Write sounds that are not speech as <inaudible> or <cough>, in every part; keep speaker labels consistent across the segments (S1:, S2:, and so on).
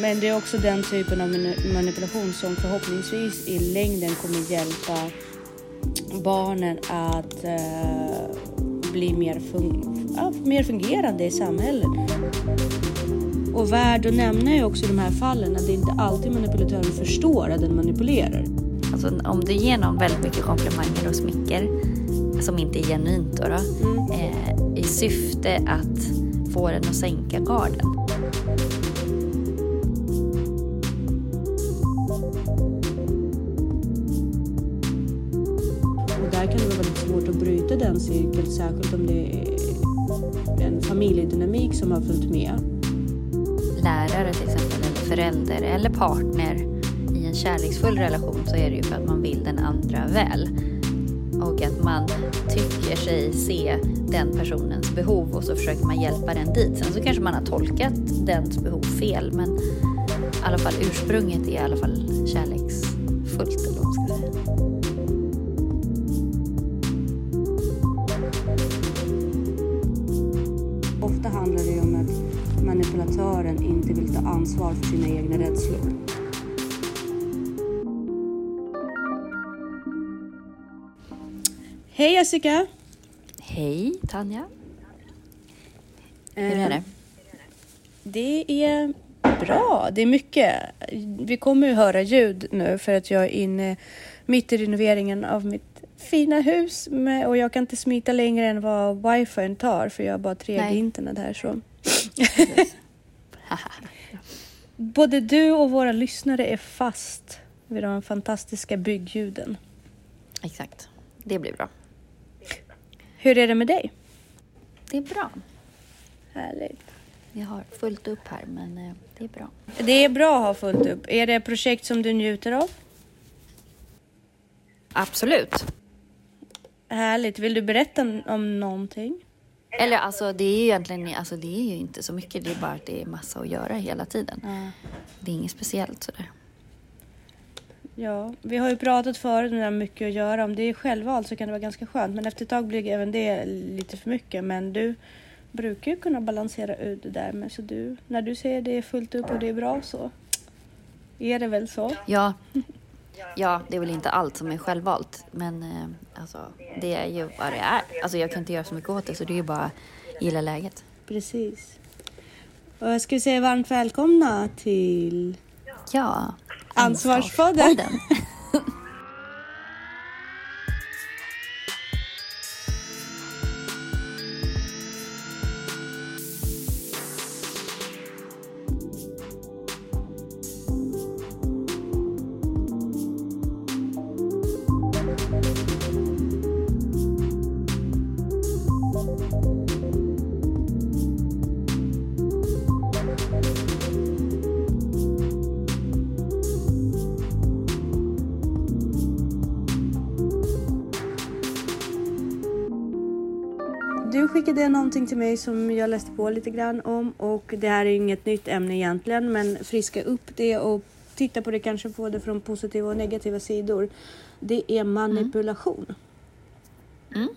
S1: Men det är också den typen av manipulation som förhoppningsvis i längden kommer hjälpa barnen att uh, bli mer, fun ja, mer fungerande i samhället. Och värd att nämna är också i de här fallen att det inte alltid manipulatören förstår att den manipulerar.
S2: Alltså om du ger någon väldigt mycket komplimanger och smicker som inte är genuint då, då mm. eh, i syfte att få den att sänka garden.
S1: Särskilt om det är en familjedynamik som har följt med.
S2: Lärare till exempel, eller förälder eller partner i en kärleksfull relation så är det ju för att man vill den andra väl och att man tycker sig se den personens behov och så försöker man hjälpa den dit. Sen så kanske man har tolkat dens behov fel men i alla fall ursprunget är i alla fall kärleksfullt eller
S1: ansvar för sina egna rädslor. Hej Jessica!
S2: Hej Tanja! Hur är det?
S1: Det är bra. Det är mycket. Vi kommer ju höra ljud nu för att jag är inne mitt i renoveringen av mitt fina hus med, och jag kan inte smita längre än vad wifi tar för jag har bara 3G internet här så. <laughs> Både du och våra lyssnare är fast vid de fantastiska byggljuden.
S2: Exakt. Det blir bra.
S1: Hur är det med dig?
S2: Det är bra.
S1: Härligt.
S2: Vi har fullt upp här, men eh, det är bra.
S1: Det är bra att ha fullt upp. Är det projekt som du njuter av?
S2: Absolut.
S1: Härligt. Vill du berätta om någonting?
S2: Eller alltså det är ju egentligen alltså, det är ju inte så mycket. Det är bara att det är massa att göra hela tiden.
S1: Mm.
S2: Det är inget speciellt sådär.
S1: Ja, vi har ju pratat förut om det mycket att göra. Om det är självvalt så kan det vara ganska skönt. Men efter ett tag blir även det lite för mycket. Men du brukar ju kunna balansera ut det där. Men så du, när du säger det är fullt upp och det är bra så är det väl så?
S2: Ja, <laughs> ja det är väl inte allt som är självvalt. Men eh, alltså, det är ju vad det är. Alltså, jag kan inte göra så mycket åt det så det är ju bara gilla läget.
S1: Precis. Och jag skulle säga varmt välkomna till
S2: Ja,
S1: Ansvarspodden. Du skickade någonting till mig som jag läste på lite grann om och det här är inget nytt ämne egentligen men friska upp det och titta på det kanske både från positiva och negativa sidor. Det är manipulation.
S2: Mm.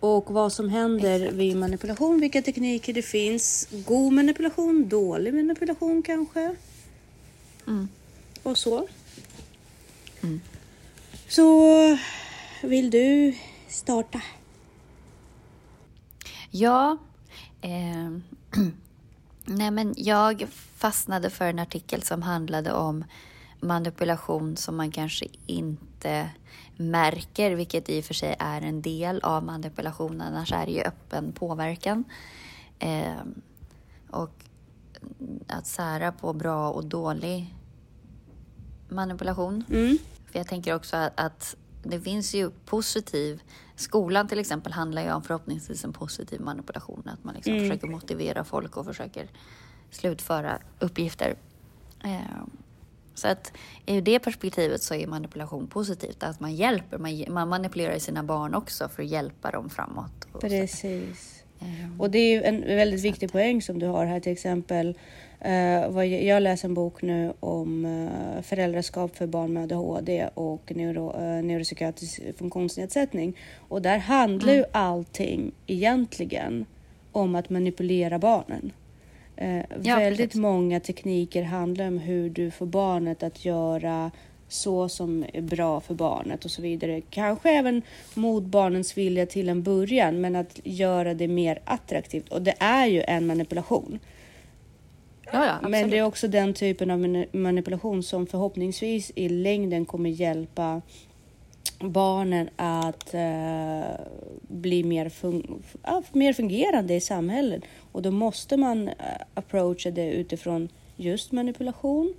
S1: Och vad som händer Exakt. vid manipulation, vilka tekniker det finns. God manipulation, dålig manipulation kanske.
S2: Mm.
S1: Och så.
S2: Mm.
S1: Så vill du starta?
S2: Ja. Eh, <clears throat> nej men jag fastnade för en artikel som handlade om manipulation som man kanske inte märker, vilket i och för sig är en del av manipulationen, annars är det ju öppen påverkan. Eh, och att sära på bra och dålig manipulation.
S1: Mm.
S2: För jag tänker också att, att det finns ju positiv Skolan till exempel handlar ju om förhoppningsvis en positiv manipulation. Att man liksom mm. försöker motivera folk och försöker slutföra uppgifter. Eh, så att ur det perspektivet så är manipulation positivt. Att man hjälper, man, man manipulerar sina barn också för att hjälpa dem framåt.
S1: Precis. Eh, och det är ju en väldigt viktig poäng som du har här till exempel jag läser en bok nu om uh, föräldraskap för barn med ADHD och neuro, uh, neuropsykiatrisk funktionsnedsättning. Och där handlar mm. ju allting egentligen om att manipulera barnen. Eh,
S2: Ja,
S1: väldigt
S2: precis.
S1: många tekniker handlar om hur du får barnet att göra så som är bra för barnet och så vidare. Kanske även mot barnens vilja till en början, men att göra det mer attraktivt. Och det är ju en manipulation.
S2: Ja, ja.
S1: Men det är också den typen av mani- manipulation som förhoppningsvis i längden kommer hjälpa barnen att eh, bli mer, fun- ja, mer fungerande i samhället. Och då måste man eh, approacha det utifrån just manipulation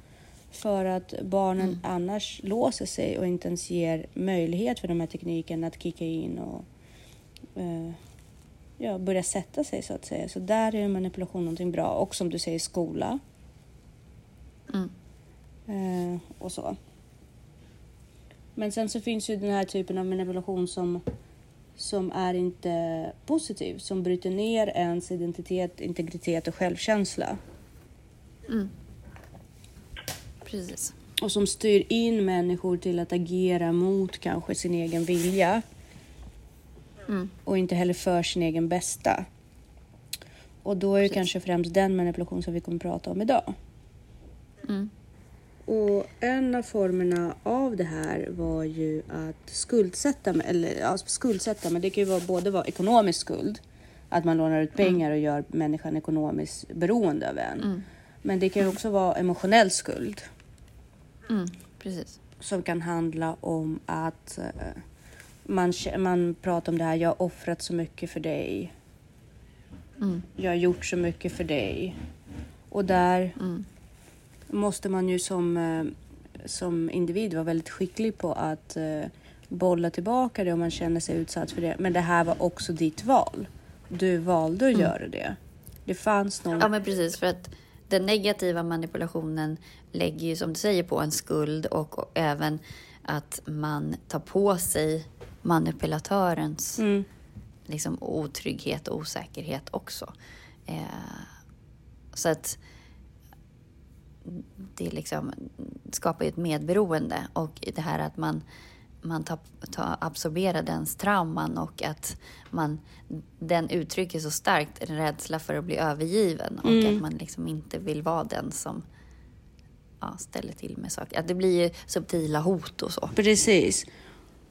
S1: för att barnen annars låser sig och inte ens ger möjlighet för de här teknikerna att kicka in och eh, ja, börja sätta sig så att säga. Så där är manipulation någonting bra. Och som du säger skola
S2: Mm.
S1: eh, och så. Men sen så finns ju den här typen av manipulation som, som är inte positiv, som bryter ner ens identitet, integritet och självkänsla.
S2: Mm. Precis.
S1: Och som styr in människor till att agera mot kanske sin egen vilja
S2: Mm.
S1: och inte heller för sin egen bästa. Och då är det
S2: Precis.
S1: kanske främst den manipulation som vi kommer att prata om idag.
S2: Mm.
S1: Och en av formerna av det här var ju att skuldsätta, eller ja, skuldsätta, men det kan ju vara, både vara ekonomisk skuld, att man lånar ut pengar och gör människan ekonomiskt beroende av en.
S2: Mm.
S1: Men det kan ju också vara emotionell skuld
S2: Mm. Precis.
S1: som kan handla om att eh, man, man pratar om det här, jag har offrat så mycket för dig,
S2: Mm.
S1: jag har gjort så mycket för dig. Och där
S2: Mm.
S1: måste man ju som, eh, som individ vara väldigt skicklig på att eh, bolla tillbaka det om man känner sig utsatt för det. Men det här var också ditt val. Du valde att göra det. Det fanns någon...
S2: Ja, men precis. För att den negativa manipulationen lägger ju som du säger på en skuld och, och även att man tar på sig manipulatörens
S1: Mm,
S2: liksom, otrygghet och osäkerhet också. Eh, så att det liksom skapar ju ett medberoende och det här att man, man tar, tar, absorberar dens trauman och att man, den uttrycker så starkt en rädsla för att bli övergiven och
S1: Mm.
S2: att man liksom inte vill vara den som ja, ställer till med saker. Att det blir ju subtila hot och så.
S1: precis.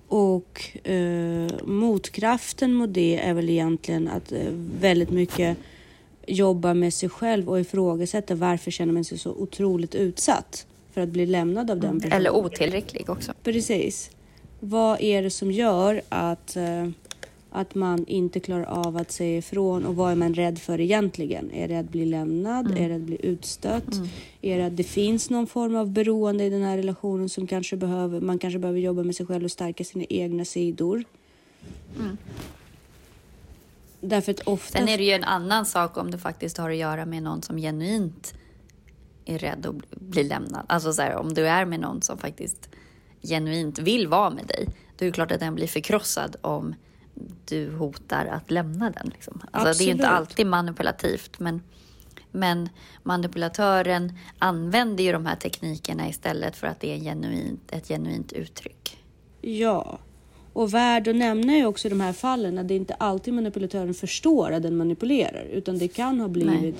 S1: Och eh, motkraften mot det är väl egentligen att eh, väldigt mycket jobba med sig själv och ifrågasätta varför känner man sig så otroligt utsatt för att bli lämnad av den personen.
S2: Eller otillräcklig också.
S1: Precis. Vad är det som gör att, eh, att man inte klarar av att säga ifrån och vad är man rädd för egentligen? Är det att bli lämnad? Är det att bli utstött? Är det att det finns någon form av beroende i den här relationen som kanske behöver, man kanske behöver jobba med sig själv och stärka sina egna sidor? Därför att ofta...
S2: Sen är det ju en annan sak om det faktiskt har att göra med någon som genuint är rädd att bli- bli lämnad. Alltså så här, om du är med någon som faktiskt genuint vill vara med dig, då är det klart att den blir förkrossad om du hotar att lämna den. Liksom. Alltså, det är ju inte alltid manipulativt, men, men manipulatören använder ju de här teknikerna istället för att det är genuint, ett genuint uttryck.
S1: Ja. Och värd att nämna är också i de här fallen att det inte alltid manipulatören förstår att den manipulerar utan det kan ha blivit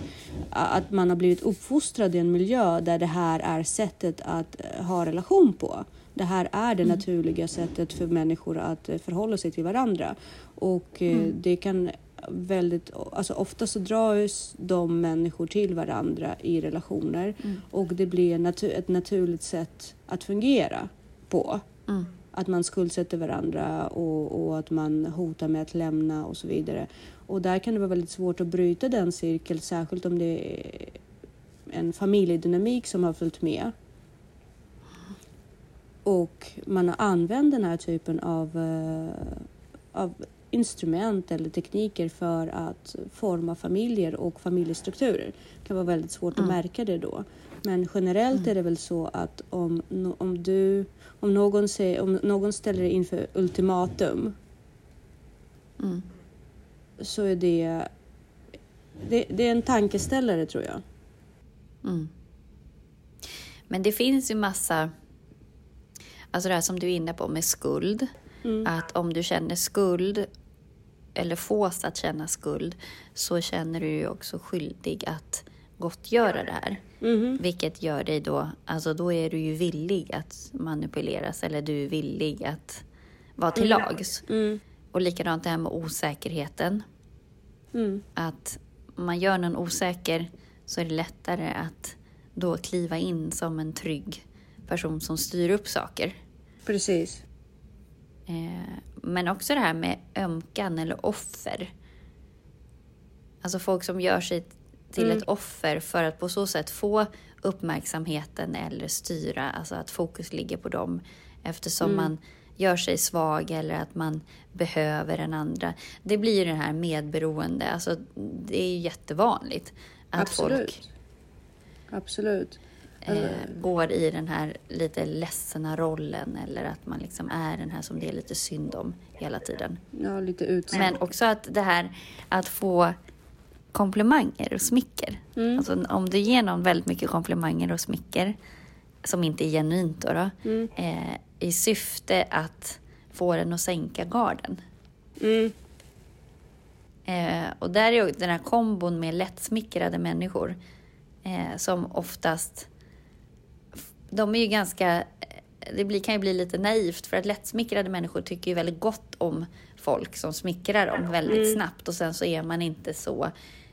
S1: att man har blivit uppfostrad i en miljö där det här är sättet att eh, ha relation på. Det här är det naturliga sättet för människor att eh, förhålla sig till varandra. Och eh, det kan väldigt, alltså ofta så dras de människor till varandra i relationer och det blir en natu- ett naturligt sätt att fungera på.
S2: Mm.
S1: Att man skuldsätter varandra och, och att man hotar med att lämna och så vidare. Och där kan det vara väldigt svårt att bryta den cirkeln, särskilt om det är en familjedynamik som har följt med. Och man har använt den här typen av, eh, av instrument eller tekniker för att forma familjer och familjestrukturer. Det kan vara väldigt svårt att märka det då. Men generellt är det väl så att om, om, du, om, någon, säger, om någon ställer dig inför ultimatum
S2: Mm.
S1: så är det, det, det är en tankeställare tror jag.
S2: Mm. Men det finns ju massa, alltså det här som du är inne på med skuld.
S1: Mm.
S2: Att om du känner skuld eller fås att känna skuld så känner du ju också skyldig att gottgöra det här.
S1: Mhm.
S2: Vilket gör dig då, alltså då är du ju villig att manipuleras eller du är villig att vara till lags.
S1: Mm.
S2: Och likadant det här med osäkerheten.
S1: Mm.
S2: Att man gör någon osäker så är det lättare att då kliva in som en trygg person som styr upp saker.
S1: Precis.
S2: Eh, men också det här med ömkan eller offer. Alltså folk som gör sig till
S1: Mm.
S2: ett offer för att på så sätt få uppmärksamheten eller styra, alltså att fokus ligger på dem eftersom
S1: Mm.
S2: man gör sig svag eller att man behöver den andra. Det blir ju det här medberoende, alltså det är ju jättevanligt att
S1: Absolut.
S2: folk
S1: Absolut.
S2: Eh, går i den här lite ledsna rollen eller att man liksom är den här som det är lite synd om hela tiden.
S1: Ja, lite utsatt.
S2: Men också att det här att få komplimanger och smicker.
S1: Mm.
S2: Alltså om du ger någon väldigt mycket komplimanger och smicker som inte är genuint då, då
S1: Mm.
S2: eh, i syfte att få den att sänka garden.
S1: Mm.
S2: Eh, och där är den här kombon med lättsmickrade människor eh, som oftast... De är ju ganska... Det blir, kan ju bli lite naivt för att lättsmickrade människor tycker ju väldigt gott om folk som smickrar dem väldigt snabbt och sen så är man inte så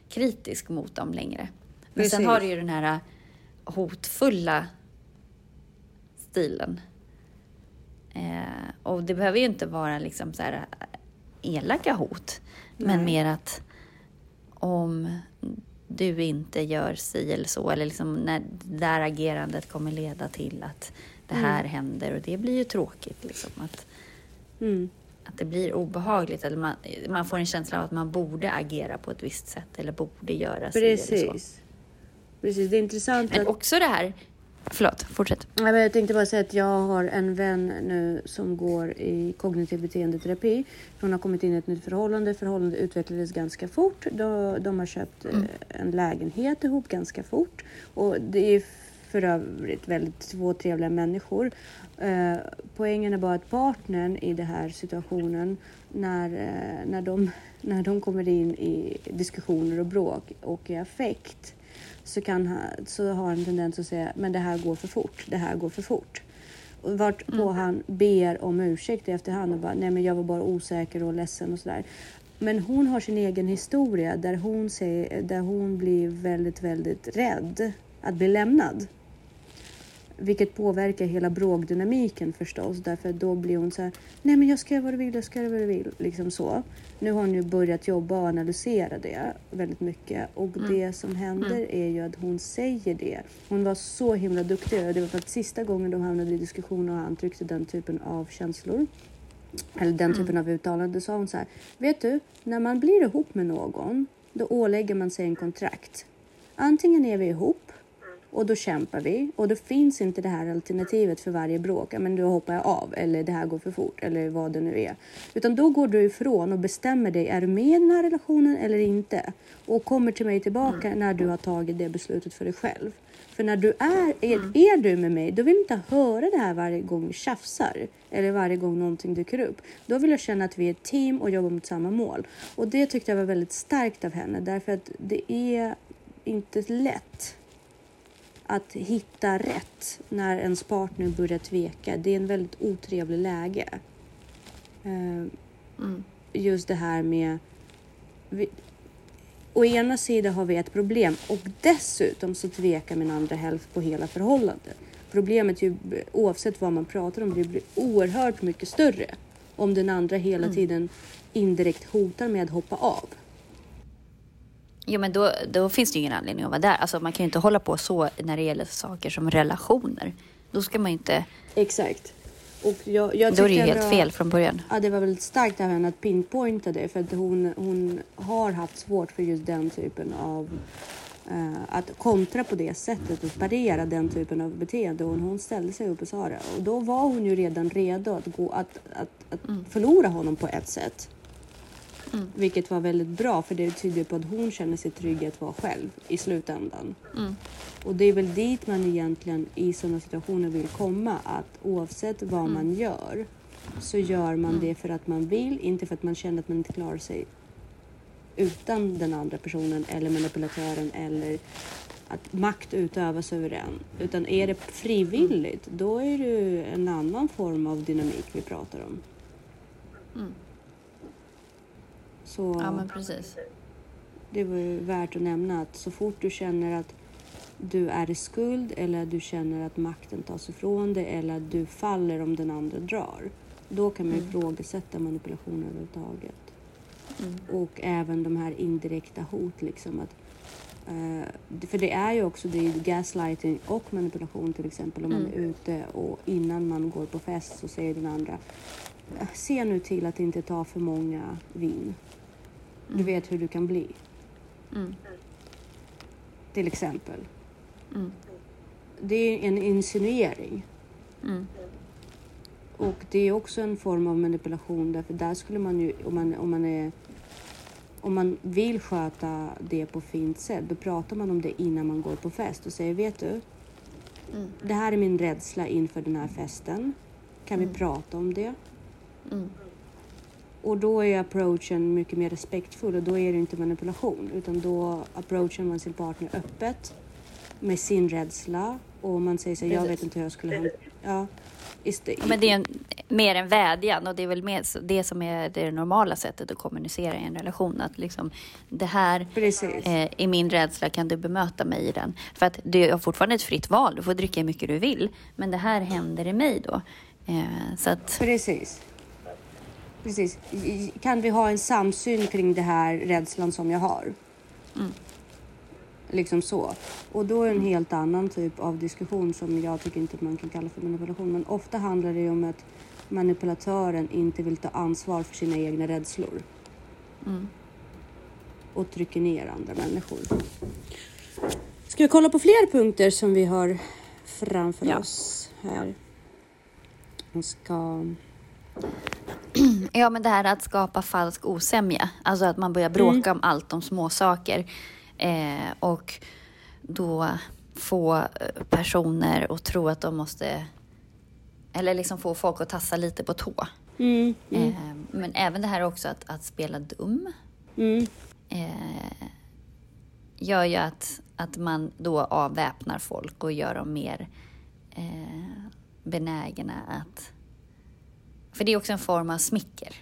S2: kritisk mot dem längre. Men sen
S1: Precis.
S2: har du ju den här hotfulla stilen. Eh, och det behöver ju inte vara liksom så här elaka hot. Men
S1: Nej.
S2: mer att om du inte gör si eller så, eller liksom när det där agerandet kommer leda till att det här händer och det blir ju tråkigt. Liksom, att,
S1: Mm.
S2: att det blir obehagligt. Eller man, man får en känsla av att man borde agera på ett visst sätt eller borde göra si eller så.
S1: Precis. Precis, det är intressant
S2: Men
S1: att...
S2: också det här... Förlåt, fortsätt.
S1: Men Jag tänkte bara säga att jag har en vän nu som går i kognitiv beteendeterapi. Hon har kommit in i ett nytt förhållande. Förhållandet utvecklades ganska fort. De, de har köpt eh, en lägenhet ihop ganska fort. Och det är för övrigt väldigt två trevliga människor. Eh, poängen är bara att partnern i den här situationen när, eh, när, de, när de kommer in i diskussioner och bråk och i affekt så, kan han, så har han en tendens att säga men det här går för fort, det här går för fort. Och vart på han ber om ursäkt i efterhand och bara nej men jag var bara osäker och ledsen och sådär. Men hon har sin egen historia där hon, säger, där hon blir väldigt, väldigt rädd att bli lämnad. Vilket påverkar hela bråkdynamiken förstås. Därför att då blir hon så här, nej men jag ska göra vad du vill, jag ska göra vad du vill. Liksom så. Nu har hon ju börjat jobba och analysera det väldigt mycket. Och det som händer är ju att hon säger det. Hon var så himla duktig och det var faktiskt sista gången de hamnade i diskussion och han tryckte den typen av känslor. Eller den typen av uttalande. Sa hon så här, vet du, när man blir ihop med någon, då ålägger man sig en kontrakt. Antingen är vi ihop och då kämpar vi och då finns inte det här alternativet för varje bråk. Men då hoppar jag av eller det här går för fort eller vad det nu är. Utan då går du ifrån och bestämmer dig. Är du med i den här relationen eller inte? Och kommer till mig tillbaka när du har tagit det beslutet för dig själv. För när du är, är, är du med mig, då vill jag inte höra det här varje gång vi tjafsar. Eller varje gång någonting dyker upp. Då vill jag känna att vi är ett team och jobbar mot samma mål. Och det tyckte jag var väldigt starkt av henne. Därför att det är inte lätt att hitta rätt när ens partner börjar tveka. Det är en väldigt otrevlig läge. Eh, Just det här med... Vi, å ena sidan har vi ett problem och dessutom så tvekar min andra hälft på hela förhållandet. Problemet ju oavsett vad man pratar om, det blir oerhört mycket större om den andra hela tiden indirekt hotar med att hoppa av.
S2: Jo, men då, då finns det ju ingen anledning att vara där. Alltså, man kan ju inte hålla på så när det gäller saker som relationer. Då ska man ju inte...
S1: Exakt. Och jag, jag
S2: Då är det ju helt
S1: var-
S2: fel från början.
S1: Ja, det var väldigt starkt av henne att pinpointa det för att hon, hon har haft svårt för just den typen av eh, att kontra på det sättet och parera den typen av beteende. Och hon ställde sig upp och sa det och då var hon ju redan redo att, gå, att, att, att förlora honom på ett sätt. Vilket var väldigt bra för det tyder på att hon känner sig trygg att vara själv i slutändan. Och det är väl dit man egentligen i sådana situationer vill komma. Att oavsett vad man gör så gör man det för att man vill, inte för att man känner att man inte klarar sig utan den andra personen eller manipulatören eller att makt utövas över en. Utan är det frivilligt, mm. då är det en annan form av dynamik vi pratar om. Mm.
S2: Så ja, men precis.
S1: Det var ju värt att nämna att så fort du känner att du är i skuld eller du känner att makten tas ifrån dig eller att du faller om den andra drar. Då kan man mm. ifrågasätta manipulation överhuvudtaget. Mm. Och även de här indirekta hot liksom. Att, uh, för det är ju också det gaslighting och manipulation till exempel om mm. man är ute och innan man går på fest så säger den andra Se nu till att inte ta för många vin. Du mm. vet hur du kan bli. Mm. Till exempel. Mm. Det är en insinuering. Mm. Och det är också en form av manipulation därför där skulle man ju, om man, om man är om man vill sköta det på fint sätt, då pratar man om det innan man går på fest och säger, vet du? Mm. Det här är min rädsla inför den här festen. Kan vi mm. prata om det? Och då är approachen mycket mer respektfull och då är det inte manipulation utan då approachar man sin partner öppet med sin rädsla och man säger så jag vet inte hur jag skulle ja,
S2: det. Men det är en, mer en vädjan och det är väl mer det som är det normala sättet att kommunicera i en relation. Att liksom, det här eh, är min rädsla, kan du bemöta mig i den? För att du har fortfarande ett fritt val, du får dricka hur mycket du vill. Men det här händer i mig då. Eh, så att...
S1: Precis. Precis. Kan vi ha en samsyn kring det här rädslan som jag har? Mm. Liksom så. Och då är det en helt annan typ av diskussion som jag tycker inte man kan kalla för manipulation. Men ofta handlar det om att manipulatören inte vill ta ansvar för sina egna rädslor. Mm. Och trycker ner andra människor. Ska vi kolla på fler punkter som vi har framför ja. oss här? Jag ska... <clears throat>
S2: Ja, men det här att skapa falsk osämja. Alltså att man börjar bråka mm. om allt om småsaker. Eh, och då få eh, personer att tro att de måste... Eller liksom få folk att tassa lite på tå. Mm, mm. Eh, men även det här också att, att spela dum. Mm. Eh, gör ju att, att man då avväpnar folk och gör dem mer eh, benägna att... För det är också en form av smicker.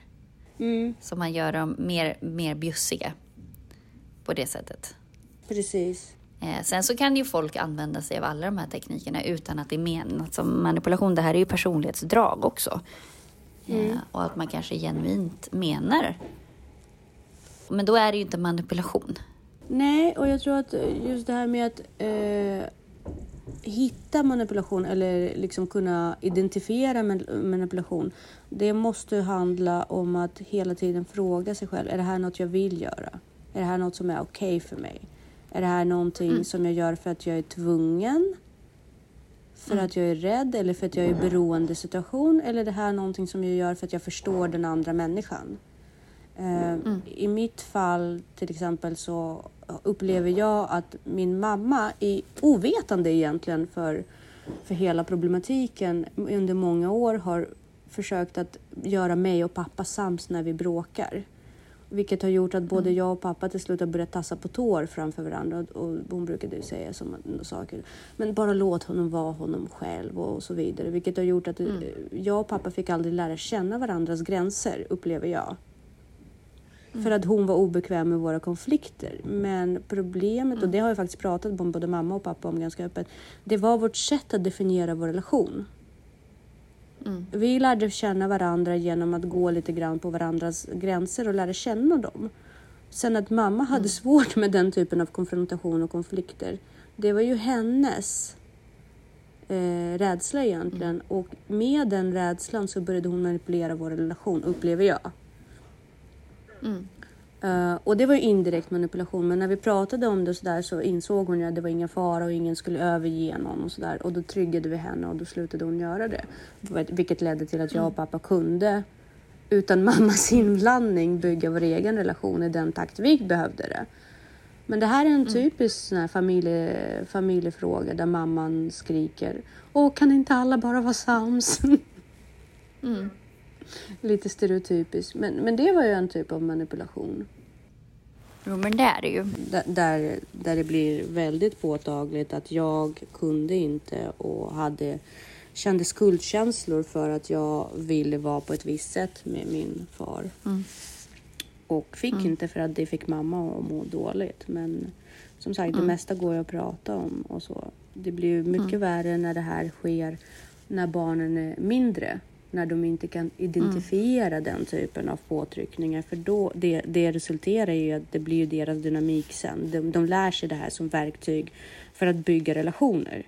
S2: Mm. Så man gör dem mer, mer bjussiga på det sättet.
S1: Precis.
S2: Eh, sen så kan ju folk använda sig av alla de här teknikerna utan att det är menat som manipulation. Det här är ju personlighetsdrag också. Eh, mm. och att man kanske genuint menar. Men då är det ju inte manipulation.
S1: Nej, och jag tror att just det här med att eh, hitta manipulation eller liksom kunna identifiera manipulation. Det måste handla om att hela tiden fråga sig själv. Är det här något jag vill göra? Är det här något som är okej okay för mig? Är det här någonting mm. som jag gör för att jag är tvungen? För mm. att jag är rädd eller för att jag är i beroende situation? Eller är det här någonting som jag gör för att jag förstår den andra människan? Eh, mm. I mitt fall till exempel så upplever jag att min mamma är ovetande egentligen för, för hela problematiken under många år har försökt att göra mig och pappa sams när vi bråkar. Vilket har gjort att både mm. jag och pappa till slut har börjat tassa på tår framför varandra. Och hon brukade säga sådana saker. Men bara låt honom vara honom själv och så vidare. Vilket har gjort att mm. jag och pappa fick aldrig lära känna varandras gränser, upplever jag. Mm. För att hon var obekväm med våra konflikter. Men problemet, och det har jag faktiskt pratat med både mamma och pappa om ganska öppet. Det var vårt sätt att definiera vår relation. Mm. Vi lärde känna varandra genom att gå lite grann på varandras gränser och lära känna dem. Sen att mamma hade mm. svårt med den typen av konfrontation och konflikter. Det var ju hennes eh, rädsla egentligen. Mm. Och med den rädslan så började hon manipulera vår relation, upplever jag. Mm. Uh, och det var ju indirekt manipulation, men när vi pratade om det så, där, så insåg hon ju att det var ingen fara och ingen skulle överge någon och sådär. Och då tryggade vi henne och då slutade hon göra det. Vilket ledde till att jag och pappa kunde utan <laughs> mammas inblandning bygga vår egen relation i den takt vi behövde det. Men det här är en mm. typisk mm. familje, familjefråga där mamman skriker Åh, kan inte alla bara vara sams? <laughs> mm. Lite stereotypiskt, men, men det var ju en typ av manipulation.
S2: Jo, men det är det ju.
S1: Där, där det blir väldigt påtagligt att jag kunde inte och hade kände skuldkänslor för att jag ville vara på ett visst sätt med min far.
S2: Mm.
S1: Och fick
S2: Mm.
S1: inte för att det fick mamma att må dåligt. Men som sagt, det
S2: Mm.
S1: mesta går ju att prata om och så. Det blir ju mycket
S2: Mm.
S1: värre när det här sker när barnen är mindre. När de inte kan identifiera
S2: Mm.
S1: den typen av påtryckningar. För då, det, det resulterar i att det blir deras dynamik sen. De, de lär sig det här som verktyg för att bygga relationer.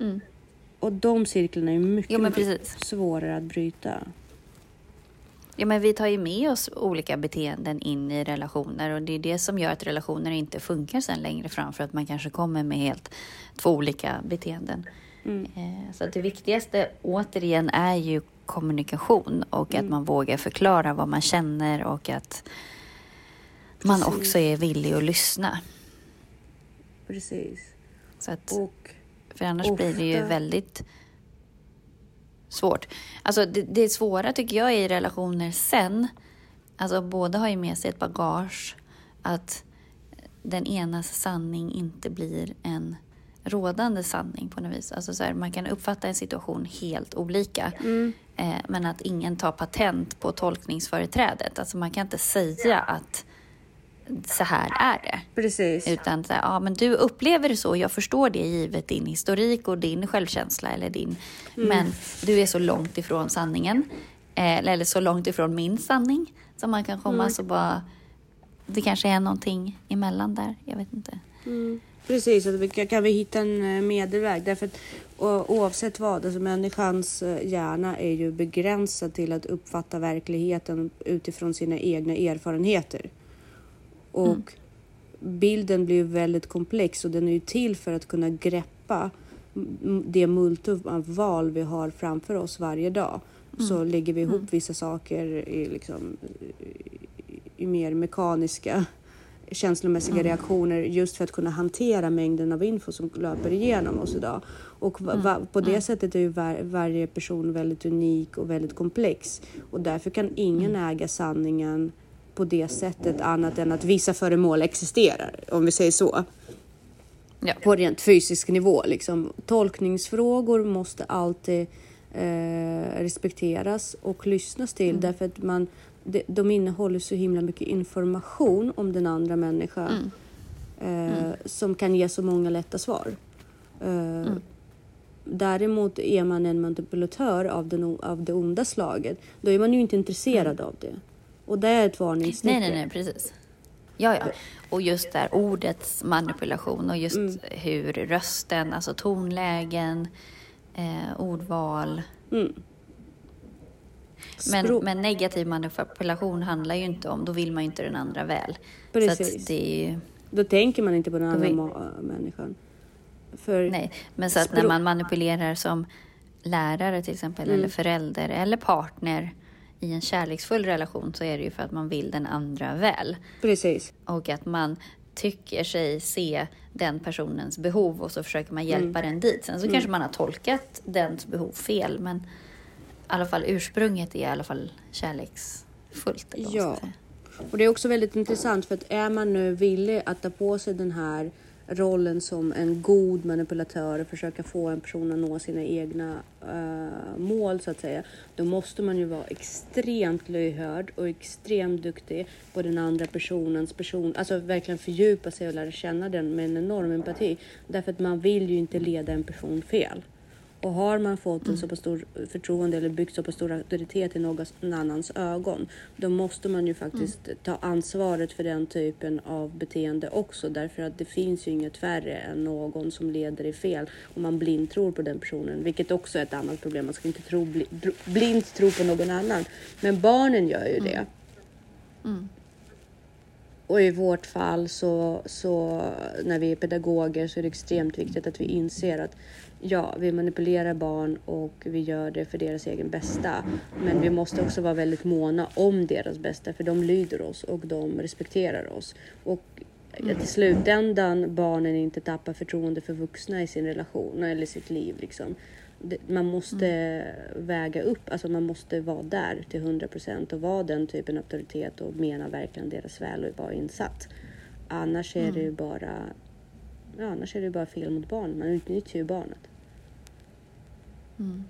S2: Mm.
S1: Och de cirklarna är mycket,
S2: Jo,
S1: mycket svårare att bryta.
S2: Ja, men vi tar ju med oss olika beteenden in i relationer och det är det som gör att relationer inte funkar sen längre fram för att man kanske kommer med helt två olika beteenden.
S1: Mm.
S2: Eh, Så det viktigaste återigen är ju kommunikation och
S1: Mm.
S2: att man vågar förklara vad man känner och att man
S1: Precis.
S2: också är villig att lyssna.
S1: Precis.
S2: Så att,
S1: Och
S2: för annars blir det ju
S1: ofta-
S2: väldigt svårt. Alltså det, det svåra tycker jag i relationer sen, alltså båda har ju med sig ett bagage, att den enas sanning inte blir en rådande sanning på något vis. Alltså så här, man kan uppfatta en situation helt olika.
S1: Mm.
S2: Eh, men att ingen tar patent på tolkningsföreträdet. Alltså man kan inte säga att så här är det.
S1: precis.
S2: Utan så här, ja, men du upplever det så, jag förstår det givet din historik och din självkänsla eller din... Men du är så långt ifrån sanningen. Eh, eller så långt ifrån min sanning som man kan komma så bara... Det kanske är någonting emellan där, jag vet inte.
S1: Mm. Precis, att vi kan, kan vi hitta en eh, medelväg. Därför att o- oavsett vad, alltså människans eh, hjärna är ju begränsad till att uppfatta verkligheten utifrån sina egna erfarenheter. Och bilden blir väldigt komplex och den är ju till för att kunna greppa det multum av val vi har framför oss varje dag. Så lägger vi ihop vissa saker i, liksom, i mer mekaniska känslomässiga reaktioner just för att kunna hantera mängden av info som löper igenom oss idag. Och va, på det sättet är ju var, varje person väldigt unik och väldigt komplex. Och därför kan ingen äga sanningen på det sättet annat än att vissa föremål existerar, om vi säger så.
S2: Ja.
S1: På rent fysisk nivå. Liksom. Tolkningsfrågor måste alltid eh, respekteras och lyssnas till därför att man, de, de innehåller så himla mycket information om den andra människan eh, som kan ge så många lätta svar. Eh, Däremot är man en manipulatör av, den, av det onda slaget, då är man ju inte intresserad av det. Och det är ett varningstecken.
S2: Nej, nej, nej, precis. Ja, ja. Och just där ordets manipulation och just hur rösten, alltså tonlägen, eh, ordval.
S1: Mm.
S2: Men,
S1: Språk-
S2: men negativ manipulation handlar ju inte om, då vill man ju inte den andra väl. Så
S1: Precis.
S2: att det är
S1: Då tänker man inte på den andra ma- människan. För
S2: nej. Men så att när man manipulerar som lärare till exempel,
S1: Mm.
S2: eller förälder eller partner i en kärleksfull relation så är det ju för att man vill den andra väl.
S1: Precis.
S2: Och att man tycker sig se den personens behov och så försöker man
S1: Mm.
S2: hjälpa den dit. Sen så kanske man har tolkat dens behov fel men alla fall ursprunget är i alla fall kärleksfullt.
S1: Ja. Och det är också väldigt intressant för att är man nu villig att ta på sig den här rollen som en god manipulatör och försöka få en person att nå sina egna eh, mål så att säga. Då måste man ju vara extremt lyhörd och extremt duktig på den andra personens person. Alltså verkligen fördjupa sig och lära känna den med en enorm empati. Därför att man vill ju inte leda en person fel. Och har man fått en så pass stor förtroende eller byggt så pass stor auktoritet i någon annans ögon, då måste man ju faktiskt ta ansvaret för den typen av beteende också. Därför att det finns ju inget värre än någon som leder i fel och man blind tror på den personen, vilket också är ett annat problem. Man ska inte tro, bli, blint tro på någon annan. Men barnen gör ju det. Och i vårt fall så, så när vi är pedagoger så är det extremt viktigt att vi inser att ja, vi manipulerar barn och vi gör det för deras egen bästa. Men vi måste också vara väldigt måna om deras bästa för de lyder oss och de respekterar oss. Och att i slutändan barnen inte tappar förtroende för vuxna i sin relation eller sitt liv liksom. man måste mm. väga upp, alltså man måste vara där till 100 procent och vara den typen av auktoritet och mena verkligen deras väl och vara insatt. Annars är mm. det ju bara ja, annars är det bara fel mot barn. Man utnyttjar ju barnet. Mm.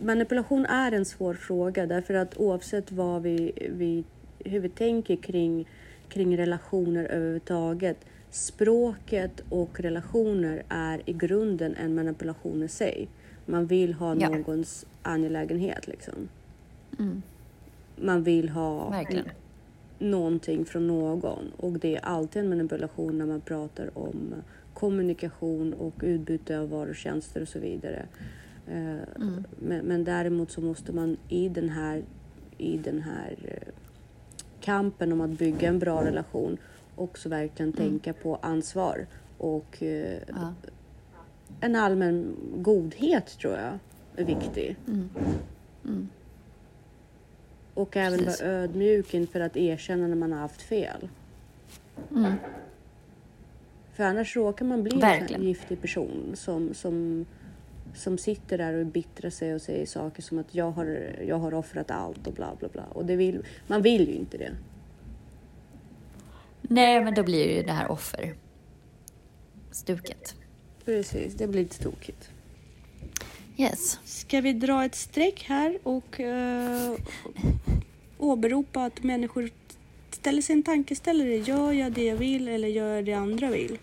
S1: Manipulation är en svår fråga därför att oavsett vad vi, vi, hur vi tänker kring, kring relationer överhuvudtaget språket och relationer är i grunden en manipulation i sig. Man vill ha ja. någons angelägenhet liksom. Mm. Man vill ha
S2: Verkligen.
S1: Någonting från någon och det är alltid en manipulation när man pratar om kommunikation och utbyte av varor och tjänster och så vidare. Eh, mm. Men, men, däremot så måste man i den här, i den här eh, kampen om att bygga en bra relation också verkligen mm. tänka på ansvar och eh, ja. en allmän godhet tror jag är viktig. Mm. Och även Precis. vara ödmjuk inför att erkänna när man har haft fel. Mm. För annars råkar man bli Verkligen. en giftig person som, som, som sitter där och bittrar sig och säger saker som att jag har, jag har offrat allt och bla bla bla. Och det vill, man vill ju inte det.
S2: Nej, men då blir ju det här offerstuket.
S1: Precis, det blir lite tokigt.
S2: Yes.
S1: Ska vi dra ett streck här och uh, åberopa att människor ställer sig en tankeställare. Gör jag det jag vill eller gör jag det andra vill?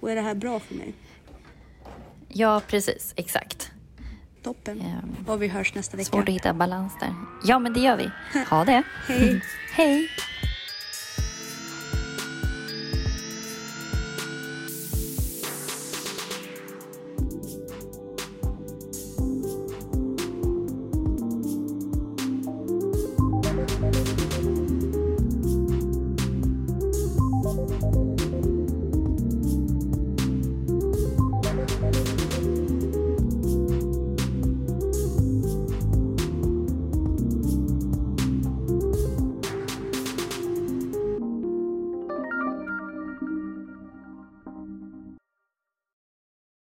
S1: Och är det här bra för mig?
S2: Ja, precis. Exakt.
S1: Toppen. Um, och vi hörs nästa vecka.
S2: Svårt att hitta balans där. Ja, men det gör vi. Ha det. <laughs>
S1: Hej.
S2: Hej.